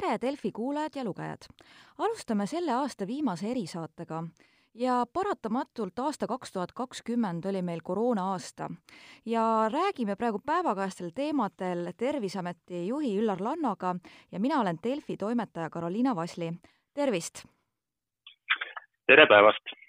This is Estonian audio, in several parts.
tere, Delfi kuulajad ja lugejad! alustame selle aasta viimase erisaatega ja paratamatult aasta kaks tuhat kakskümmend oli meil koroona-aasta ja räägime praegu päevakajastel teemadel Terviseameti juhi Üllar Lannoga ja mina olen Delfi toimetaja Karoliina Vasli. tervist! tere päevast!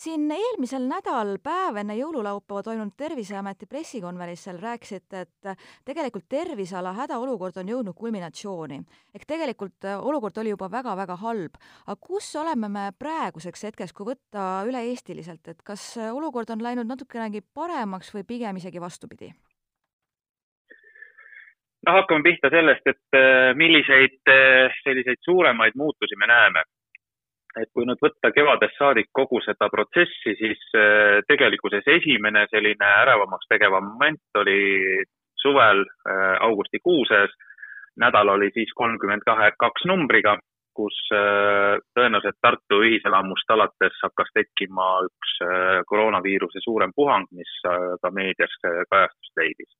Siin eelmisel nädal päev enne jõululaupäeva toimunud Terviseameti pressikonverentsil rääkisite, et tegelikult terviseala hädaolukord on jõudnud kulminatsiooni. ehk tegelikult äh, olukord oli juba väga-väga halb. aga kus oleme me praeguseks hetkeks, kui võtta üle-eestiliselt, et kas äh, olukord on läinud natukenegi paremaks või pigem isegi vastupidi? no hakkame pihta sellest, et äh, milliseid selliseid suuremaid muutusi me näeme et kui nüüd võtta kevadest saadik kogu seda protsessi, siis äh, tegelikkuses esimene selline ärevamaks tegev moment oli suvel äh, augustikuu sees. nädal oli siis kolmkümmend kahe, kaks numbriga, kus äh, tõenäoliselt Tartu ühiselamust alates hakkas tekkima üks koroonaviiruse suurem puhang, mis ka meedias kajastust leidis.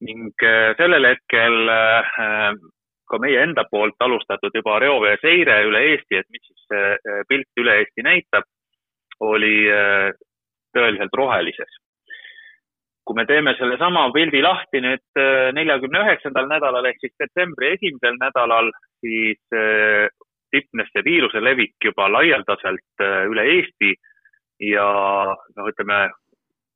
ning sellel hetkel ka meie enda poolt alustatud juba reoveeseire üle Eesti, et mis siis see pilt üle Eesti näitab, oli äh, tõeliselt rohelises. kui me teeme sellesama pildi lahti nüüd äh, neljakümne üheksandal nädalal ehk siis detsembri esimesel nädalal, siis tipnes see viiruse levik juba laialdaselt üle Eesti ja noh, ütleme,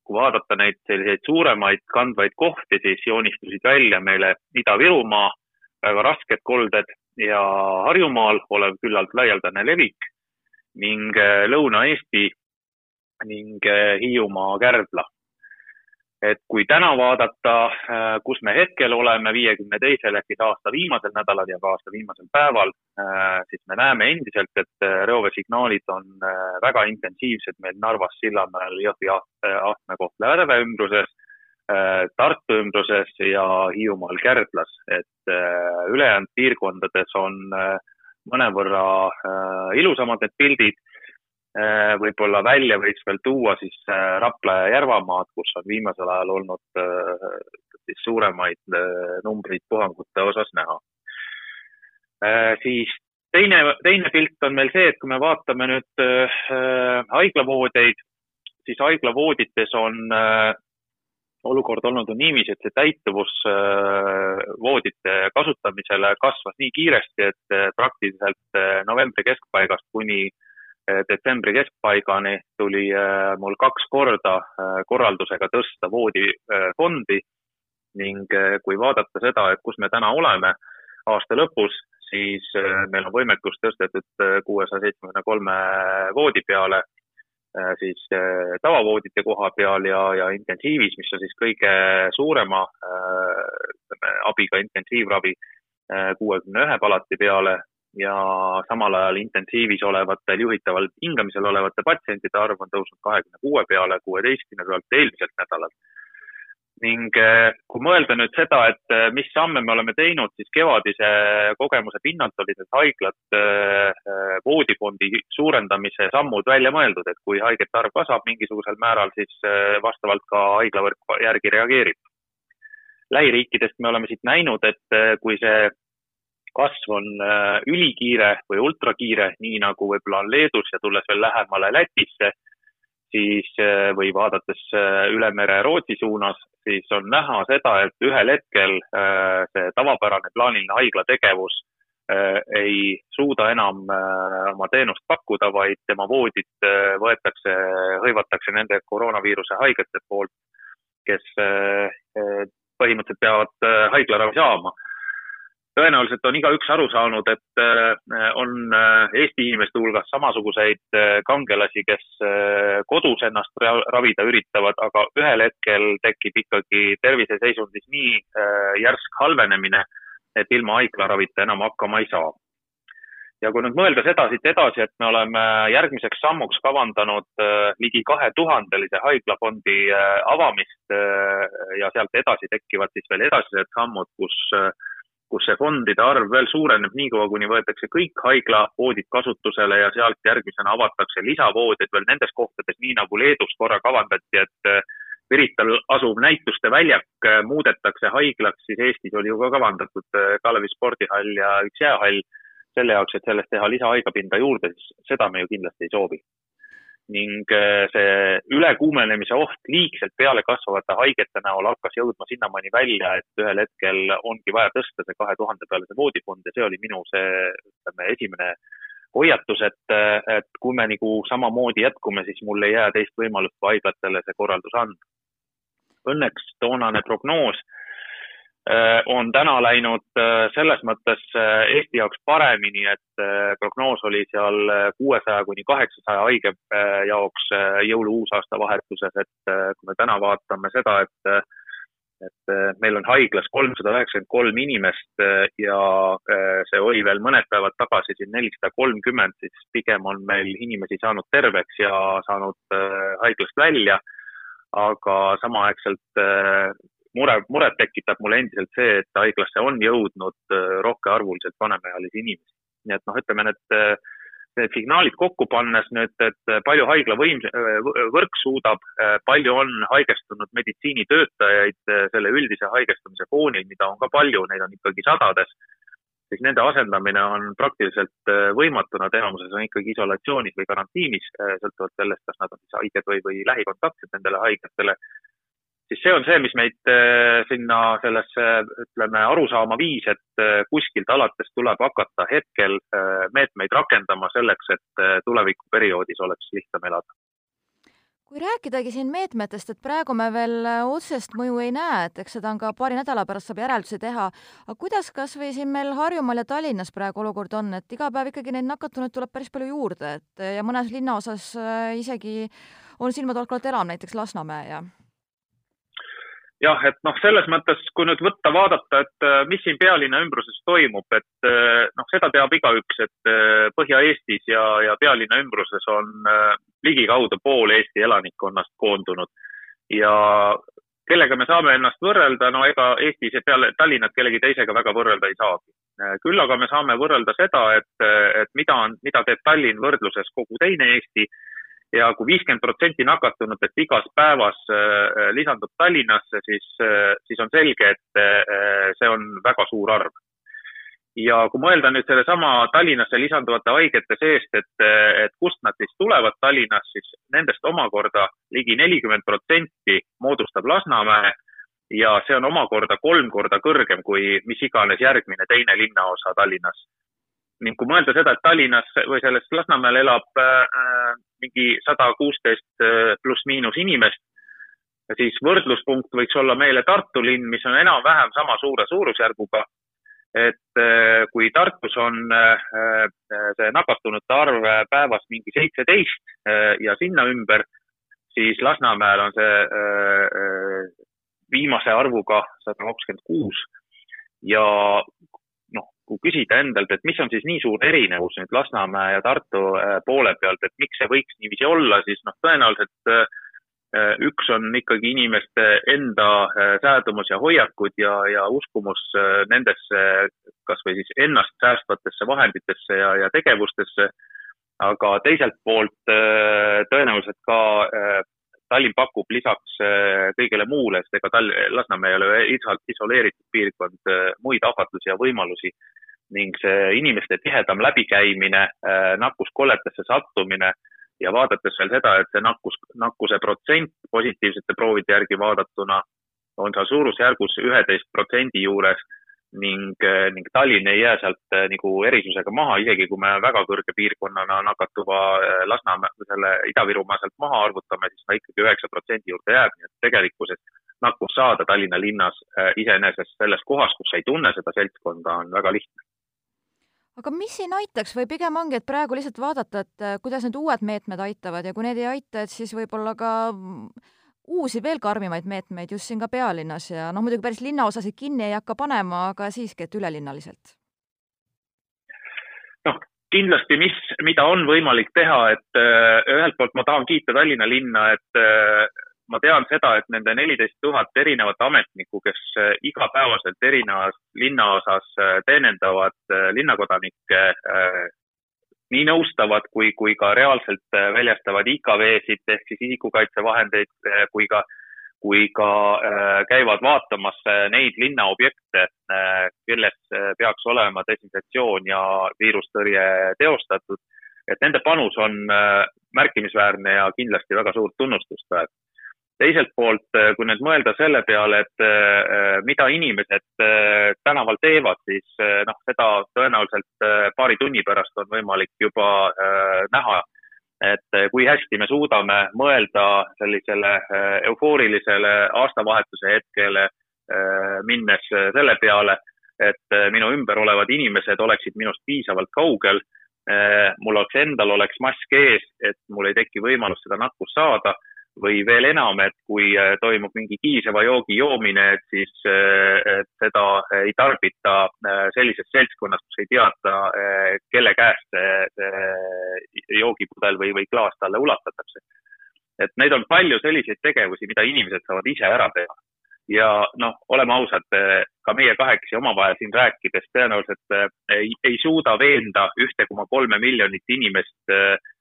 kui vaadata neid selliseid suuremaid kandvaid kohti, siis joonistusid välja meile Ida-Virumaa, väga rasked kolded ja Harjumaal olev küllalt laialdane levik ning äh, Lõuna-Eesti ning äh, Hiiumaa Kärdla. et kui täna vaadata, äh, kus me hetkel oleme, viiekümne teisel ehk siis aasta viimasel nädalal ja ka aasta viimasel päeval, siis me näeme endiselt, et reoveesignaalid on väga intensiivsed meil Narvas, Sillamäel, Jõhvi, Ahtme, Kohtla-Järve ümbruses Tartu ümbruses ja Hiiumaal Kärdlas, et äh, ülejäänud piirkondades on äh, mõnevõrra ilusamad need pildid. võib-olla välja võiks veel tuua siis Rapla ja Järvamaad, kus on viimasel ajal olnud siis suuremaid numbreid puhangute osas näha. siis teine, teine pilt on meil see, et kui me vaatame nüüd haiglavoodijaid, siis haiglavoodites on olukord olnud on niiviisi, et see täituvus äh, voodite kasutamisele kasvas nii kiiresti, et äh, praktiliselt äh, novembri keskpaigast kuni detsembri keskpaigani tuli mul kaks korda korraldusega tõsta voodifondi ning kui vaadata seda, et kus me täna oleme aasta lõpus, siis meil on võimekus tõstetud kuuesaja seitsmekümne kolme voodi peale siis äh, tavavoodite koha peal ja, ja intensiivis, mis on siis kõige suurema äh, ütleme, abiga intensiivravi kuuekümne ühe palati peale ja samal ajal intensiivis olevatel juhitaval hingamisel olevate patsientide arv on tõusnud kahekümne kuue peale kuueteistkümne pealt eelmiselt nädalalt ning eh, kui mõelda nüüd seda, et eh, mis samme me oleme teinud, siis kevadise kogemuse pinnalt olid need haiglad eh, voodifondi suurendamise sammud välja mõeldud, et kui haigete arv kasvab mingisugusel määral, siis vastavalt ka haiglavõrk järgi reageerib. lähiriikidest me oleme siit näinud, et kui see kasv on ülikiire või ultrakiire, nii nagu võib-olla on Leedus ja tulles veel lähemale Lätisse, siis või vaadates üle mere Rootsi suunas, siis on näha seda, et ühel hetkel äh, see tavapärane plaaniline haiglategevus ei suuda enam oma teenust pakkuda, vaid tema voodid võetakse, hõivatakse nende koroonaviiruse haigete poolt, kes põhimõtteliselt peavad haiglaravi saama tõenäoliselt on igaüks aru saanud, et äh, on äh, Eesti inimeste hulgas samasuguseid äh, kangelasi, kes kodus ennast ravida üritavad, aga ühel hetkel tekib ikkagi terviseseisundis nii järsk halvenemine, et ilma haiglaravita enam hakkama ei saa. ja kui nüüd mõelda seda siit edasi, et me oleme järgmiseks sammuks kavandanud ligi kahetuhandelise haiglafondi avamist ja sealt edasi tekivad siis veel edasised sammud, kus kus see fondide arv veel suureneb niikaua, kuni võetakse kõik haiglavoodid kasutusele ja sealt järgmisena avatakse lisavoodid veel nendes kohtades, nii nagu Leedus korra kavandati, et Pirital asuv näituste väljak muudetakse haiglaks, siis Eestis oli ju ka kavandatud Kalevi spordihall ja üks jäähall selle jaoks, et sellest teha lisahaigapinda juurde, siis seda me ju kindlasti ei soovi ning see ülekuumenemise oht liigselt peale kasvavate haigete näol hakkas jõudma sinnamaani välja, et ühel hetkel ongi vaja tõsta see kahe tuhande peale see voodifond ja see oli minu see, ütleme, esimene hoiatus, et, et kui me nagu samamoodi jätkume, siis mul ei jää teist võimalust kui haiglatele see korraldus anda. Õnneks toonane prognoos äh, on täna läinud äh, selles mõttes äh, Eesti jaoks paremini, et prognoos oli seal kuuesaja kuni kaheksasaja haige jaoks jõulu-uusaasta vahetuses, et kui me täna vaatame seda, et et äh, meil on haiglas kolmsada üheksakümmend kolm inimest äh, ja äh, see oli veel mõned päevad tagasi siin nelisada kolmkümmend, siis pigem on meil inimesi saanud terveks ja saanud haiglast välja. aga samaaegselt mure, muret tekitab mulle endiselt see, et haiglasse on jõudnud rohkearvuliselt vanemaealisi inimesi. nii et noh, ütleme need need signaalid kokku pannes nüüd, et palju haigla võim-, võrk suudab, palju on haigestunud meditsiinitöötajaid selle üldise haigestumise foonil, mida on ka palju, neid on ikkagi sadades, siis nende asendamine on praktiliselt võimatu, nad enamuses on ikkagi isolatsioonis või karantiinis, sõltuvalt sellest, kas nad on siis haiged või, või lähikontaktsed nendele haigetele siis see on see, mis meid äh, sinna sellesse, ütleme, arusaama viis, et äh, kuskilt alates tuleb hakata hetkel äh, meetmeid rakendama selleks, et tulevikuperioodis oleks lihtsam elada. Kui rääkidagi siin meetmetest, et praegu me veel otsest mõju ei näe, et eks seda on ka paari nädala pärast saab järeldusi teha, aga kuidas kas või siin meil Harjumaal ja Tallinnas praegu olukord on, et iga päev ikkagi neid nakatunuid tuleb päris palju juurde, et ja mõnes linnaosas isegi on silmatorkavalt enam, näiteks Lasnamäe ja jah, et noh, selles mõttes, kui nüüd võtta, vaadata, et äh, mis siin pealinna ümbruses toimub, et äh, noh, seda teab igaüks, et äh, Põhja-Eestis ja, ja pealinna ümbruses on ligikaudu pool Eesti elanikkonnast koondunud ja kellega me saame ennast võrrelda, no ega Eestis ja peale Tallinnat kellegi teisega väga võrrelda ei saagi. küll aga me saame võrrelda seda, et, et mida on, mida teeb Tallinn võrdluses kogu teine Eesti ja kui viiskümmend protsenti nakatunutest igas päevas äh, lisandub Tallinnasse, siis, äh, siis on selge, et äh, see on väga suur arv. ja kui mõelda nüüd sellesama Tallinnasse lisanduvate haigete seest, et, et kust nad siis tulevad Tallinnas, siis nendest omakorda ligi nelikümmend protsenti moodustab Lasnamäe ja see on omakorda kolm korda kõrgem kui mis iganes järgmine teine linnaosa Tallinnas ning kui mõelda seda, et Tallinnas või selles Lasnamäel elab äh, mingi sada kuusteist äh, pluss-miinus inimest, siis võrdluspunkt võiks olla meile Tartu linn, mis on enam-vähem sama suure suurusjärguga. et äh, kui Tartus on äh, äh see nakatunute arv päevas mingi seitseteist äh, ja sinna ümber, siis Lasnamäel on see äh, viimase arvuga sada kakskümmend kuus ja kui küsida endalt, et mis on siis nii suur erinevus nüüd Lasnamäe ja Tartu äh, poole pealt, et miks see võiks niiviisi olla, siis noh, tõenäoliselt äh, äh, üks on ikkagi inimeste enda säädumus ja hoiakud ja, ja uskumus nendesse kas või siis ennast säästvatesse vahenditesse ja, ja tegevustesse. aga teiselt poolt tõenäoliselt ka Tallinn pakub lisaks kõigele muule, sest ega Tall-, Lasnamäe ei ole isoleeritud piirkond, muid ahvatlusi ja võimalusi. Ning see inimeste tihedam läbikäimine, äh, nakkuskolletesse sattumine ja vaadates veel seda, et see nakkus, nakkuse protsent positiivsete proovide järgi vaadatuna on seal suurusjärgus üheteist protsendi juures ning, äh, ning Tallinn ei jää sealt äh, nagu erisusega maha, isegi kui me väga kõrge piirkonnana nakatuva Lasnamäe, selle Ida-Virumaa sealt maha arvutame, siis ta ikkagi üheksa protsendi juurde jääb, nii et tegelikkuses nakkust saada Tallinna linnas iseenesest selles kohas, kus sa ei tunne seda seltskonda, on väga lihtne. Aga mis siin aitaks? Või pigem ongi, et praegu lihtsalt vaadata, et kuidas need uued meetmed aitavad ja kui need ei aita, et siis võib-olla ka uusi veel karmimaid meetmeid just siin ka pealinnas ja noh, muidugi päris linnaosasid kinni ei hakka panema, aga siiski, et ülelinnaliselt. noh, kindlasti, mis, mida on võimalik teha, et äh, ühelt poolt ma tahan kiita Tallinna linna, et äh, ma tean seda, et nende neliteist tuhat erinevat ametnikku, kes äh, igapäevaselt erinevas linnaosas teenindavad linnakodanikke, nii nõustavad kui, kui ka reaalselt väljastavad IKV-sid ehk siis isikukaitsevahendeid kui ka kui ka käivad vaatamas neid linnaobjekte, milles peaks olema desinfektsioon ja viirustõrje teostatud. et nende panus on märkimisväärne ja kindlasti väga suurt tunnustust väärt teiselt poolt, äh, kui nüüd mõelda selle peale, et äh, mida inimesed äh, tänaval teevad, siis noh, seda tõenäoliselt paari tunni pärast on võimalik juba näha. et kui hästi me suudame mõelda sellisele eufoorilisele aastavahetuse hetkele, minnes selle peale, et minu ümber olevad inimesed oleksid minust piisavalt kaugel. mul oleks endal oleks mask ees, et mul ei teki võimalust seda nakkust saada või veel enam, et kui äh, toimub mingi kiiseva joogi joomine, et siis äh, et seda ei tarbita äh, sellises seltskonnas, kus ei teata, kelle käest see joogipudel või, või klaas talle ulatatakse. et neid on palju selliseid tegevusi, mida inimesed saavad ise ära teha. ja noh, oleme ausad, ka meie kahekesi omavahel siin rääkides tõenäoliselt ei, ei suuda veenda ühte koma kolme miljonit inimest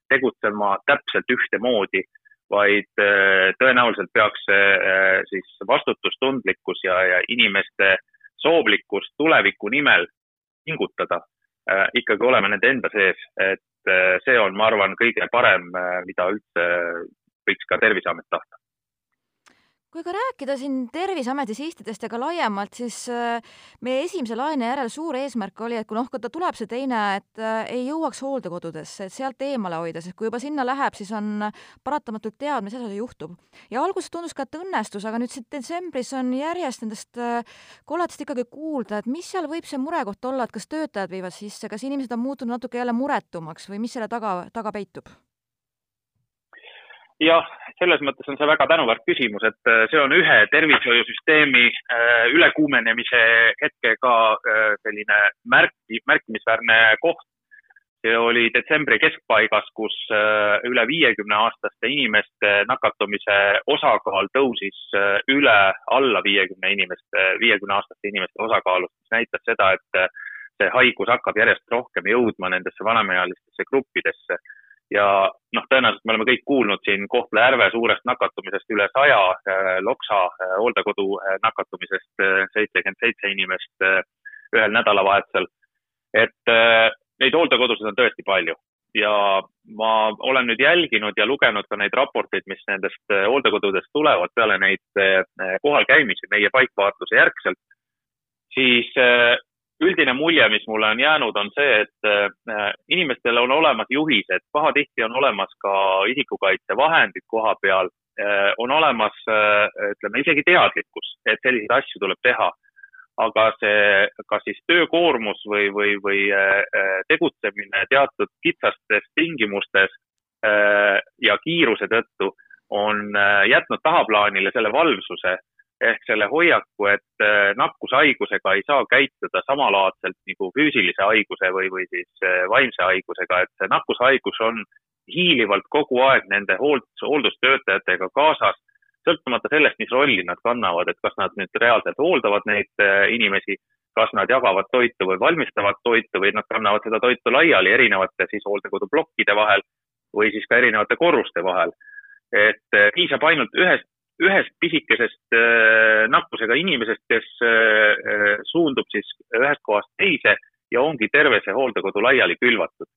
tegutsema täpselt ühtemoodi vaid äh, tõenäoliselt peaks äh, siis vastutustundlikkus ja, ja inimeste soovlikkus tuleviku nimel pingutada. Äh, ikkagi olema nende enda sees, et see on, ma arvan, kõige parem, mida üldse võiks ka Terviseamet tahta kui ka rääkida siin Terviseameti sihtidest ja ka laiemalt, siis äh, meie esimese laine järel suur eesmärk oli, et kui noh, kui ta tuleb see teine, et äh, ei jõuaks hooldekodudesse, et sealt eemale hoida, sest kui juba sinna läheb, siis on paratamatult teada, mis asjad juhtub. ja alguses tundus ka, et õnnestus, aga nüüd siin detsembris on järjest nendest äh, kolletest ikkagi kuulda, et mis seal võib see murekoht olla, et kas töötajad viivad sisse, kas inimesed on muutunud natuke jälle muretumaks või mis selle taga, taga peitub? Jah, selles mõttes on see väga tänuväärt küsimus, et äh, see on ühe tervishoiusüsteemi äh, ülekuumenemise hetkega äh, selline märki, märkimisväärne koht. see oli detsembri keskpaigas, kus üle viiekümne aastaste inimeste nakatumise osakaal tõusis üle alla viiekümne inimeste, viiekümne aastaste inimeste osakaalust, mis näitab seda, et see haigus hakkab järjest rohkem jõudma nendesse vanemaealistesse gruppidesse ja noh, tõenäoliselt me oleme kõik kuulnud siin Kohtla-Järve suurest nakatumisest üle saja, äh, Loksa äh, hooldekodu äh, nakatumisest seitsekümmend seitse inimest ühel nädalavahetusel. et neid hooldekodusid on tõesti palju ja ma olen nüüd jälginud ja lugenud ka neid raporteid, mis nendest hooldekodudest tulevad peale neid kohalkäimisi meie paikvaatluse järgselt, siis üldine mulje, mis mulle on jäänud, on see, et äh, inimestel on olemas juhised, pahatihti on olemas ka isikukaitsevahendid koha peal, äh, on olemas, äh, ütleme isegi teadlikkus, et selliseid asju tuleb teha. aga see, kas siis töökoormus või, või, või tegutsemine teatud kitsastes tingimustes ja kiiruse tõttu on jätnud tahaplaanile selle valvsuse ehk selle hoiaku, et äh, nakkushaigusega ei saa käituda samalaadselt nagu füüsilise haiguse või, või siis äh, vaimse haigusega, et see nakkushaigus on hiilivalt kogu aeg nende hooldus, hooldustöötajatega kaasas, sõltumata sellest, mis rolli nad kannavad, et kas nad nüüd reaalselt hooldavad neid äh, inimesi, kas nad jagavad toitu või valmistavad toitu või nad kannavad seda toitu laiali erinevate siis hooldekoduplokkide vahel või siis ka erinevate korruste vahel. et piisab ainult ühest ühest pisikesest äh, nakkusega inimesest, kes äh, äh, suundub siis ühest kohast teise ja ongi terve see hooldekodu laiali külvatud.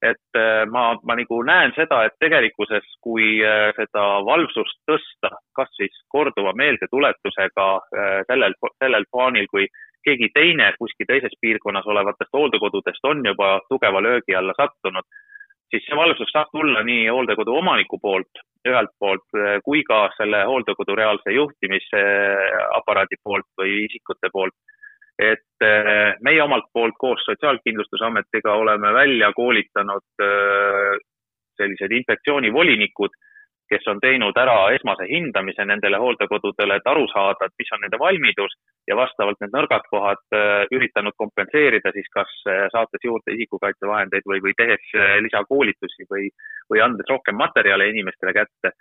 et ma, ma nagu näen seda, et tegelikkuses, kui seda valvsust tõsta, kas siis korduva meeldetuletusega sellel, sellel plaanil, kui keegi teine kuskil teises piirkonnas olevatest hooldekodudest on juba tugeva löögi alla sattunud, siis see valvsus saab tulla nii hooldekodu omaniku poolt ühelt poolt eh, kui ka selle hooldekodu reaalse juhtimisaparaadi poolt või isikute poolt. et eh, meie omalt poolt koos Sotsiaalkindlustusametiga oleme välja koolitanud eh, sellised infektsioonivolinikud kes on teinud ära esmase hindamise nendele hooldekodudele, et aru saada, et mis on nende valmidus ja vastavalt need nõrgad kohad äh, üritanud kompenseerida siis kas äh, saates juurde isikukaitsevahendeid või, või tehes äh, lisakoolitusi või, või andes rohkem materjale inimestele kätte,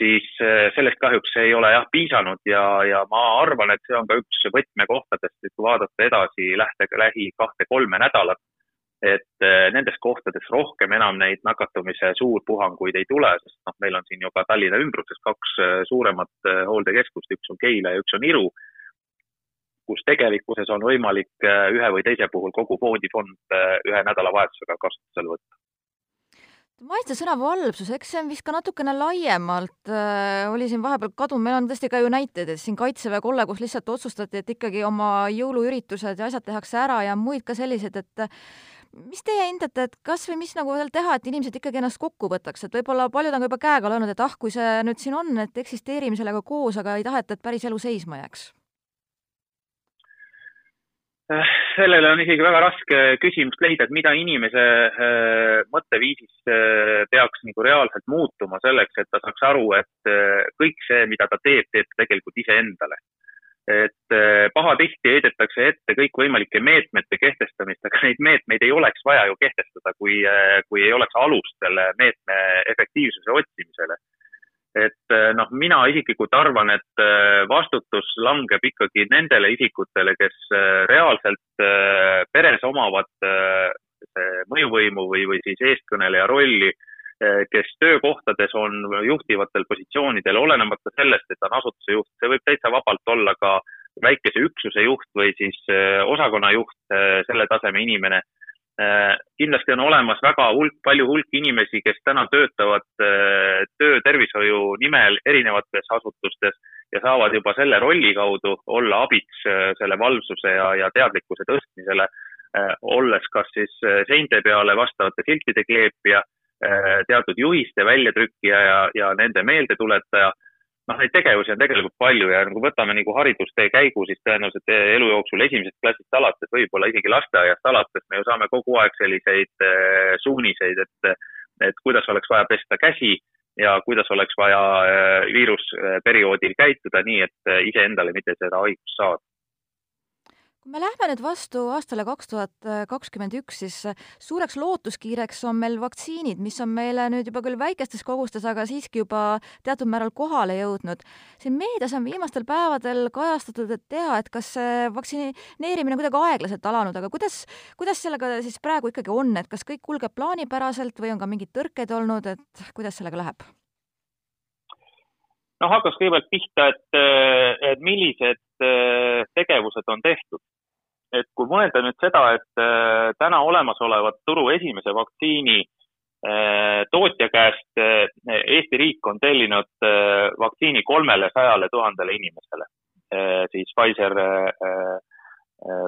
siis sellest kahjuks ei ole jah piisanud ja, ja ma arvan, et see on ka üks võtmekohtadest, et kui vaadata edasi lähte, lähi kahte-kolme nädalat, et nendes kohtades rohkem enam neid nakatumise suurpuhanguid ei tule, sest noh, meil on siin ju ka Tallinna ümbruses kaks suuremat hooldekeskust, üks on Keila ja üks on Iru kus tegelikkuses on võimalik ühe või teise puhul kogu voodifond ühe nädalavahetusega kasutusele võtta. Maitse sõna valvsus, eks see on vist ka natukene laiemalt äh,, oli siin vahepeal kadunud, meil on tõesti ka ju näiteid, et siin Kaitseväe kolle, kus lihtsalt otsustati, et ikkagi oma jõuluüritused ja asjad tehakse ära ja muid ka selliseid, et mis teie hindate, et kas või mis nagu veel teha, et inimesed ikkagi ennast kokku võtaks, et võib-olla paljud on ka juba käega löönud, et ah, kui see nüüd siin on, et eksisteerime sellega koos, aga ei taheta, et päris elu seisma jääks Äh, sellele on isegi väga raske küsimust leida, et mida inimese äh, mõtteviisis äh, peaks nagu reaalselt muutuma selleks, et ta saaks aru, et kõik see, mida ta teeb, teeb ta tegelikult iseendale. Et pahatihti heidetakse ette kõikvõimalike meetmete kehtestamist, aga neid meetmeid ei oleks vaja ju kehtestada, kui, kui ei oleks alust selle meetme efektiivsuse otsimisele. Et eh, noh, mina isiklikult arvan, et eh, vastutus langeb ikkagi nendele isikutele, kes eh, reaalselt peres omavad mõjuvõimu või, või siis eestkõneleja rolli, kes töökohtades on juhtivatel positsioonidel, olenemata sellest, et ta on asutuse juht, see võib täitsa vabalt olla ka väikese üksuse juht või siis osakonna juht, selle taseme inimene. Kindlasti on olemas väga hulk, palju hulk inimesi, kes täna töötavad töötervishoiu nimel erinevates asutustes ja saavad juba selle rolli kaudu olla abiks selle valvsuse ja, ja teadlikkuse tõstmisele, olles kas siis seinte peale vastavate siltide kleepija, teatud juhiste väljatrükkija ja, ja nende meeldetuletaja noh, neid tegevusi on tegelikult palju ja nagu võtame nagu haridustee käigu, siis tõenäoliselt elu jooksul esimesest klassist alates, võib-olla isegi lasteaiast alates me ju saame kogu aeg selliseid äh, suuniseid, et, et kuidas oleks vaja pesta käsi ja kuidas oleks vaja äh, viirusperioodil käituda nii, et äh, iseendale mitte seda haigust saada kui me lähme nüüd vastu aastale kaks tuhat kakskümmend üks, siis suureks lootuskiireks on meil vaktsiinid, mis on meile nüüd juba küll väikestes kogustes, aga siiski juba teatud määral kohale jõudnud. siin meedias on viimastel päevadel kajastatud, et tea, et kas vaktsineerimine kuidagi aeglaselt alanud, aga kuidas, kuidas sellega siis praegu ikkagi on, et kas kõik kulgeb plaanipäraselt või on ka mingeid tõrkeid olnud, et kuidas sellega läheb? Noh, hakkaks kõigepealt pihta, et, et millised tegevused on tehtud et kui mõelda nüüd seda, et äh, täna olemasolevat turu esimese vaktsiini tootja käest Eesti riik on tellinud vaktsiini kolmele sajale tuhandele inimesele, siis Pfizer,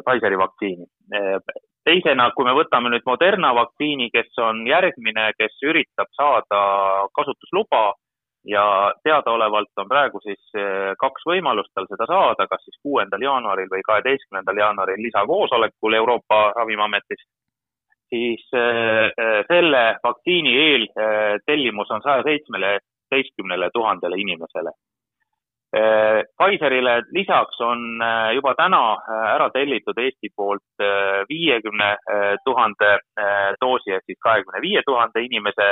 Pfizeri vaktsiini. teisena, kui me võtame nüüd Moderna vaktsiini, kes on järgmine, kes üritab saada kasutusluba ja teadaolevalt on praegu siis eh, kaks võimalust tal seda saada, kas siis kuuendal jaanuaril või kaheteistkümnendal jaanuaril lisakoosolekul Euroopa Ravimiametis. siis eh, eh, selle vaktsiini eeltellimus on saja seitsmeteistkümnele tuhandele inimesele. Pfizerile lisaks on juba täna ära tellitud Eesti poolt viiekümne tuhande doosi ehk siis kahekümne viie tuhande inimese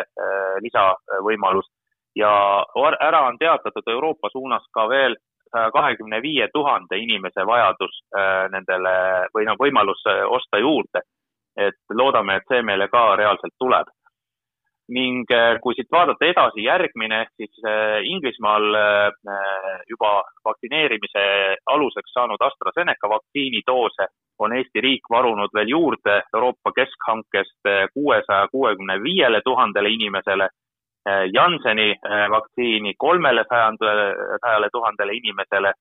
lisavõimalus ja ära on teatatud Euroopa suunas ka veel saja kahekümne viie tuhande inimese vajadus äh, nendele või noh, võimalus äh, osta juurde. et loodame, et see meile ka reaalselt tuleb. ning äh, kui siit vaadata edasi, järgmine ehk siis Inglismaal juba vaktsineerimise aluseks saanud AstraZeneca vaktsiinidoose on Eesti riik varunud veel juurde Euroopa keskhankest kuuesaja kuuekümne viiele tuhandele inimesele Äh, Jansseni äh, vaktsiini kolmele sajandale, sajale tuhandele inimesele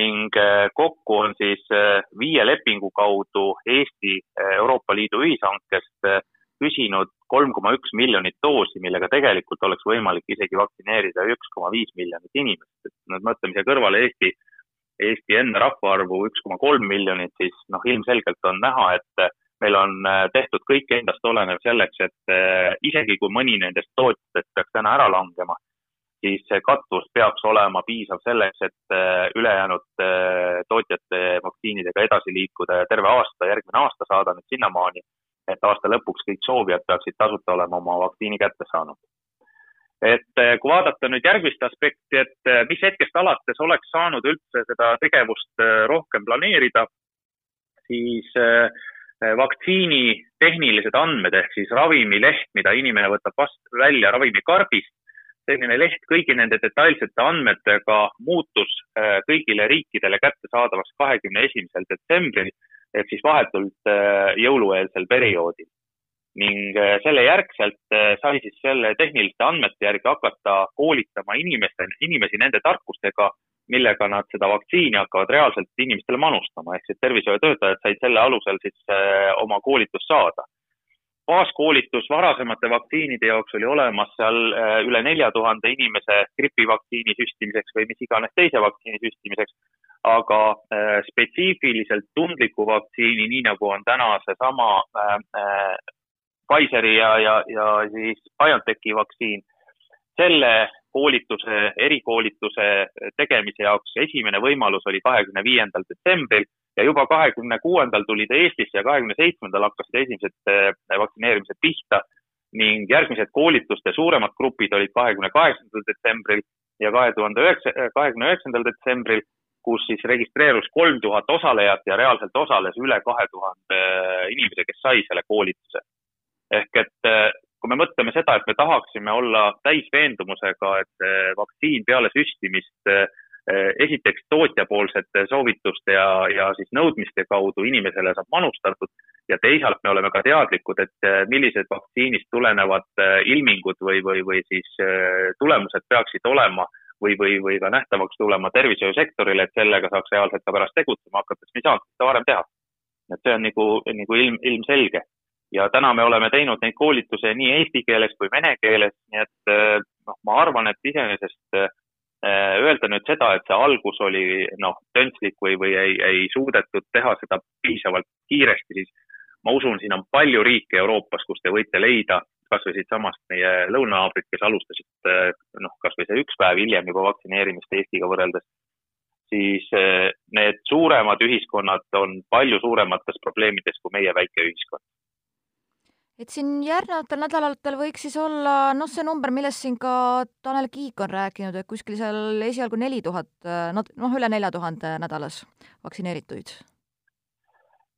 ning äh, kokku on siis viie lepingu kaudu Eesti Euroopa Liidu ühishankest küsinud kolm koma üks miljonit doosi, millega tegelikult oleks võimalik isegi vaktsineerida üks koma viis miljonit inimest, et nüüd mõtleme siia kõrvale Eesti, Eesti enda rahvaarvu üks koma kolm miljonit, siis noh, ilmselgelt on näha, et meil on äh, tehtud kõik endast olenev selleks, et äh, isegi kui mõni nendest tootjatest peaks täna ära langema, siis see katvus peaks olema piisav selleks, et äh, ülejäänud tootjate vaktsiinidega edasi liikuda ja terve aasta, järgmine aasta saada nüüd sinnamaani, et aasta lõpuks kõik soovijad peaksid tasuta olema oma vaktsiini kätte saanud. et kui vaadata nüüd järgmist aspekti, et mis hetkest alates oleks saanud üldse seda tegevust rohkem planeerida, siis äh, vaktsiini tehnilised andmed ehk siis ravimileht, mida inimene võtab vast välja ravimikarbist, selline leht kõigi nende detailsete andmetega muutus kõigile riikidele kättesaadavaks kahekümne esimesel detsembril ehk siis vahetult jõulueelsel perioodil. Ning selle järgselt sai siis selle tehniliste andmete järgi hakata koolitama inimeste, inimesi nende tarkustega, millega nad seda vaktsiini hakkavad reaalselt inimestele manustama, ehk siis tervishoiutöötajad said selle alusel siis äh, oma koolitust saada. baaskoolitus varasemate vaktsiinide jaoks oli olemas seal üle nelja tuhande inimese gripivaktsiini süstimiseks või mis iganes teise vaktsiini süstimiseks, aga spetsiifiliselt tundliku vaktsiini, nii nagu on täna seesama Pfizeri ja, ja, ja siis BioNTechi vaktsiin. selle koolituse, erikoolituse tegemise jaoks. Esimene võimalus oli kahekümne viiendal detsembril ja juba kahekümne kuuendal tuli ta Eestisse ja kahekümne seitsmendal hakkasid esimesed eh, vaktsineerimised pihta. Ning järgmised koolituste suuremad grupid olid kahekümne kaheksandal detsembril ja kahe tuhande üheksa, kahekümne üheksandal detsembril, kus siis registreerus kolm tuhat osalejat ja reaalselt osales üle kahe tuhande inimese, kes sai selle koolituse. Ehk et eh, kui me mõtleme seda, et me tahaksime olla täisveendumusega, et vaktsiin peale süstimist eh, esiteks tootjapoolsete soovituste ja, ja siis nõudmiste kaudu inimesele saab manustatud ja teisalt me oleme ka teadlikud, et eh, millised vaktsiinist tulenevad ilmingud või, või, või siis tulemused peaksid olema või, või, või ka nähtavaks tulema tervishoiusektorile, et sellega saaks reaalselt ka pärast tegutsema hakates, me ei saanud seda varem teha. et see on nagu, nagu ilm, ilmselge ja täna me oleme teinud neid koolitusi nii eesti keeles kui vene keeles, nii et eh, noh, ma arvan, et iseenesest eh, öelda nüüd seda, et see algus oli noh, töntslik või, või ei, ei suudetud teha seda piisavalt kiiresti, siis ma usun, siin on palju riike Euroopas, kus te võite leida kasvõi siitsamast meie lõunanaabrid, kes alustasid eh, noh, kasvõi see üks päev hiljem juba vaktsineerimist Eestiga võrreldes, siis need suuremad ühiskonnad on palju suuremates probleemides kui meie väike ühiskond et siin järgnevatel nädalatel võiks siis olla noh, see number, millest siin ka Tanel Kiik on rääkinud, et kuskil seal esialgu neli tuhat, noh, üle nelja tuhande nädalas vaktsineerituid.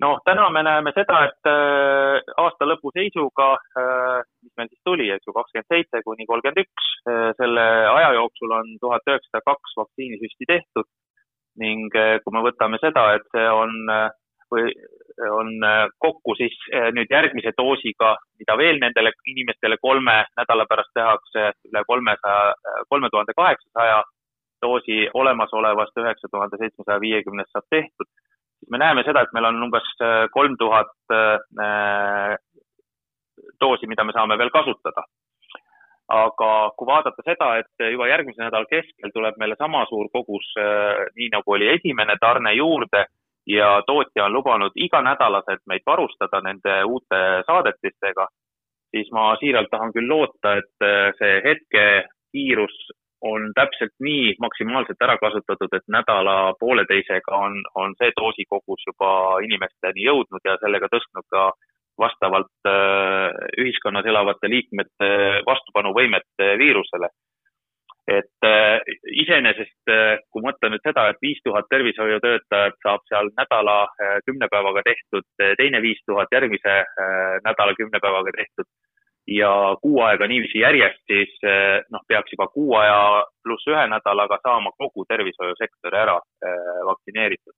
noh, täna me näeme seda, et äh, aasta lõpu seisuga äh,, mis meil siis tuli, eks ju, kakskümmend seitse kuni kolmkümmend üks, äh, selle aja jooksul on tuhat üheksasada kaks vaktsiinisüsti tehtud ning kui me võtame seda, et see on või on äh, kokku siis äh, nüüd järgmise doosiga, mida veel nendele inimestele kolme nädala pärast tehakse, üle kolmesaja, äh, kolme tuhande kaheksasaja doosi olemasolevast üheksa tuhande seitsmesaja viiekümnest saab tehtud, siis me näeme seda, et meil on umbes kolm tuhat doosi, mida me saame veel kasutada. aga kui vaadata seda, et juba järgmise nädala keskel tuleb meile sama suur kogus, nii nagu oli esimene tarne juurde ja tootja on lubanud iganädalaselt meid varustada nende uute saadetistega, siis ma siiralt tahan küll loota, et äh, see hetke kiirus on täpselt nii maksimaalselt ära kasutatud, et nädala pooleteisega on, on see doosikogus juba inimesteni jõudnud ja sellega tõstnud ka vastavalt äh, ühiskonnas elavate liikmete vastupanuvõimet viirusele et äh, iseenesest äh,, kui mõtle nüüd seda, et viis tuhat tervishoiutöötajat saab seal nädala äh, kümne päevaga tehtud, äh, teine viis tuhat järgmise äh, nädala kümne päevaga tehtud ja kuu aega niiviisi järjest, siis äh, noh, peaks juba kuu aja pluss ühe nädalaga saama kogu tervishoiusektori ära äh, vaktsineeritud.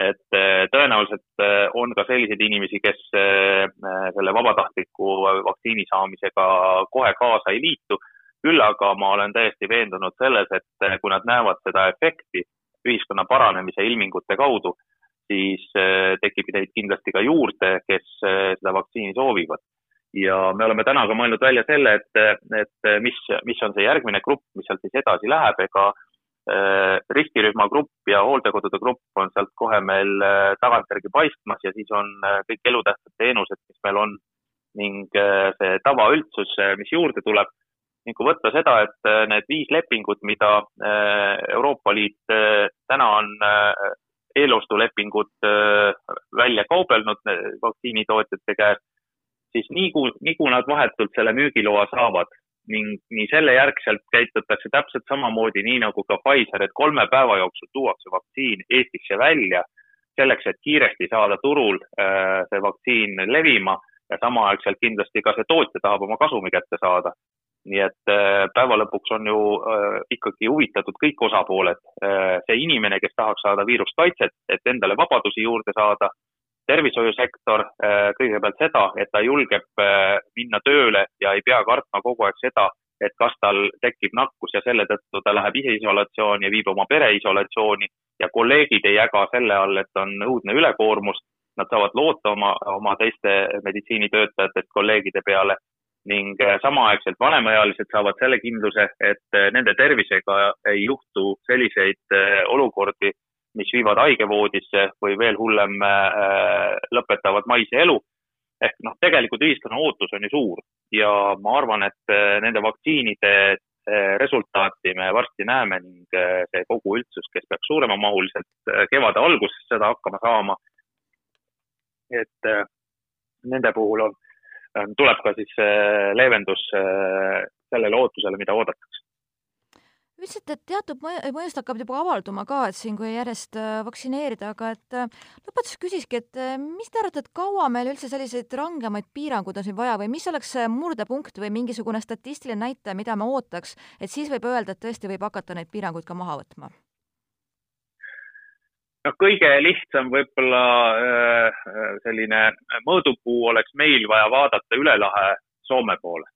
et äh, tõenäoliselt äh, on ka selliseid inimesi, kes äh, selle vabatahtliku vaktsiini saamisega kohe kaasa ei liitu küll aga ma olen täiesti veendunud selles, et eh, kui nad näevad seda efekti ühiskonna paranemise ilmingute kaudu, siis eh, tekib neid kindlasti ka juurde, kes eh, seda vaktsiini soovivad. ja me oleme täna ka mõelnud välja selle, et, et mis, mis on see järgmine grupp, mis sealt siis edasi läheb, ega riskirühma grupp ja hooldekodude grupp on sealt kohe meil tagantjärgi paistmas ja siis on kõik elutähtsad teenused, mis meil on ning see tavaüldsus, mis juurde tuleb ning kui võtta seda, et äh, need viis lepingut, mida äh, Euroopa Liit äh, täna on eelostulepingud välja kaubelnud vaktsiinitootjate käest, siis nii kui, nii kui nad vahetult selle müügiloa saavad ning nii selle järgselt käitutakse täpselt samamoodi, nii nagu ka Pfizer, et kolme päeva jooksul tuuakse vaktsiin Eestisse välja selleks, et kiiresti saada turul see vaktsiin levima ja samaaegselt kindlasti ka see tootja tahab oma kasumi kätte saada. Nii et päeva lõpuks on ju ikkagi huvitatud kõik osapooled. see inimene, kes tahaks saada viirust kaitset, et endale vabadusi juurde saada, tervishoiusektor kõigepealt seda, et ta julgeb minna tööle ja ei pea kartma kogu aeg seda, et kas tal tekib nakkus ja selle tõttu ta läheb iseisolatsiooni ja viib oma pere isolatsiooni ja kolleegid ei jaga selle all, et on õudne ülekoormus. Nad saavad loota oma, oma teiste meditsiinitöötajatest kolleegide peale ning eh, samaaegselt vanemaealised saavad selle kindluse, et eh, nende tervisega ei juhtu selliseid eh, olukordi, mis viivad haigevoodisse või veel hullem, lõpetavad maise elu. Ehk noh, tegelikult ühiskonna ootus on ju suur ja ma arvan, et äh, nende vaktsiinide äh, resultaati me varsti näeme ning äh, see kogu üldsus, kes peaks suuremamahuliselt kevade alguses seda hakkama saama, et nende puhul on, tuleb ka siis leevendus sellele ootusele, mida oodatakse ütlesite, et teatud mõjust hakkab juba avalduma ka, et siin, kui järjest äh, vaktsineerida, aga et äh, lõpetuseks küsiski, et äh, mis te arvate, et kaua meil üldse selliseid rangemaid piiranguid on siin vaja või mis oleks see murdepunkt või mingisugune statistiline näitaja, mida me ootaks, et siis võib öelda, et tõesti võib hakata neid piiranguid ka maha võtma? Noh, kõige lihtsam võib-olla selline mõõdupuu oleks meil vaja vaadata üle lahe Soome poole.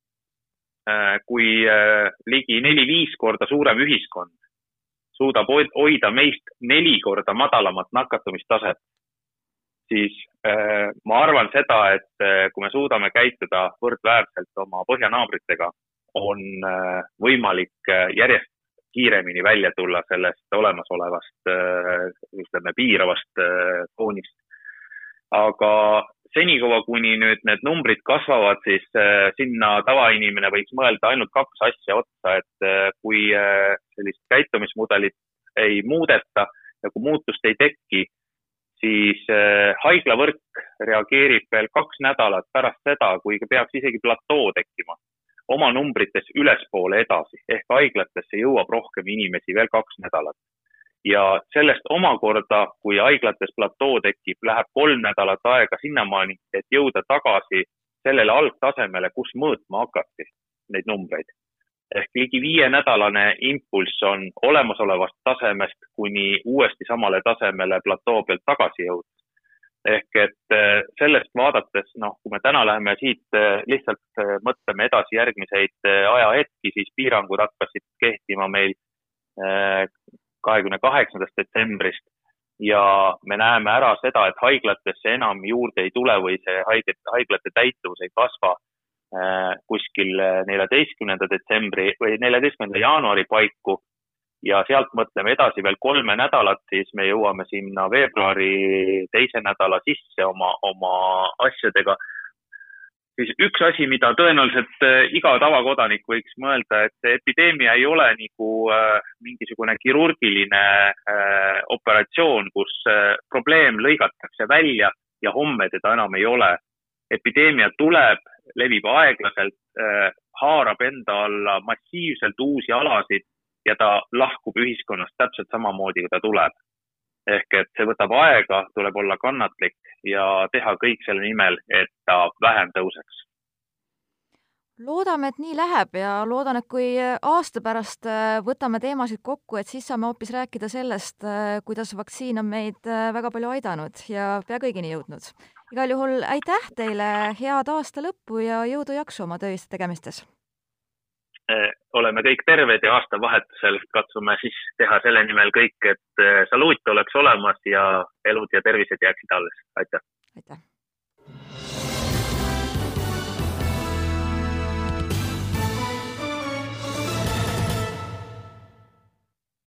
Äh, kui äh, ligi neli-viis korda suurem ühiskond suudab hoida meist neli korda madalamat nakatumistaset, siis äh, ma arvan seda, et kui me suudame käituda võrdväärselt oma põhjanaabritega, on võimalik järjest kiiremini välja tulla sellest olemasolevast, ütleme, piiravast foonist. aga senikaua, kuni nüüd need numbrid kasvavad, siis äh, sinna tavainimene võiks mõelda ainult kaks asja otsa, et äh, kui äh, sellist käitumismudelit ei muudeta ja kui muutust ei teki, siis haiglavõrk reageerib veel kaks nädalat pärast seda, kui peaks isegi platoo tekkima, oma numbrites ülespoole edasi ehk haiglatesse jõuab rohkem inimesi veel kaks nädalat ja sellest omakorda, kui haiglates platoo tekib, läheb kolm nädalat aega sinnamaani, et jõuda tagasi sellele algtasemele, kus mõõtma hakati neid numbreid. ehk ligi viienädalane impulss on olemasolevast tasemest kuni uuesti samale tasemele platoo pealt tagasi jõuda. Ehk et eh, sellest vaadates, noh, kui me täna läheme siit eh, lihtsalt eh, mõtleme edasi järgmiseid ajahetki, siis piirangud hakkasid kehtima meil kahekümne kaheksandast detsembrist. Ja me näeme ära seda, et haiglatesse enam juurde ei tule või see haiget, haiglate täituvus ei kasva äh, kuskil neljateistkümnenda detsembri või neljateistkümnenda jaanuari paiku ja sealt mõtleme edasi veel kolme nädalat, siis me jõuame sinna veebruari teise nädala sisse oma, oma asjadega siis üks asi, mida tõenäoliselt äh, iga tavakodanik võiks mõelda, et epideemia ei ole nagu äh, mingisugune kirurgiline äh, operatsioon, kus probleem lõigatakse välja ja homme teda enam ei ole. epideemia tuleb, levib aeglaselt, haarab enda alla massiivselt uusi alasid ja ta lahkub ühiskonnast täpselt samamoodi, kui ta tuleb ehk et see võtab aega, tuleb olla kannatlik ja teha kõik selle nimel, et ta vähem tõuseks. loodame, et nii läheb ja loodan, et kui aasta pärast äh, võtame teemasid kokku, et siis saame hoopis rääkida sellest, äh, kuidas vaktsiin on meid äh, väga palju aidanud ja pea kõigini jõudnud. igal juhul aitäh teile, head aasta lõppu ja jõudu-jaksu oma töistes tegemistes! Eh, oleme kõik terved ja aastavahetusel katsume siis teha selle nimel kõik, et eh, saluut oleks olemas ja elud ja tervised jääksid alles. aitäh! aitäh!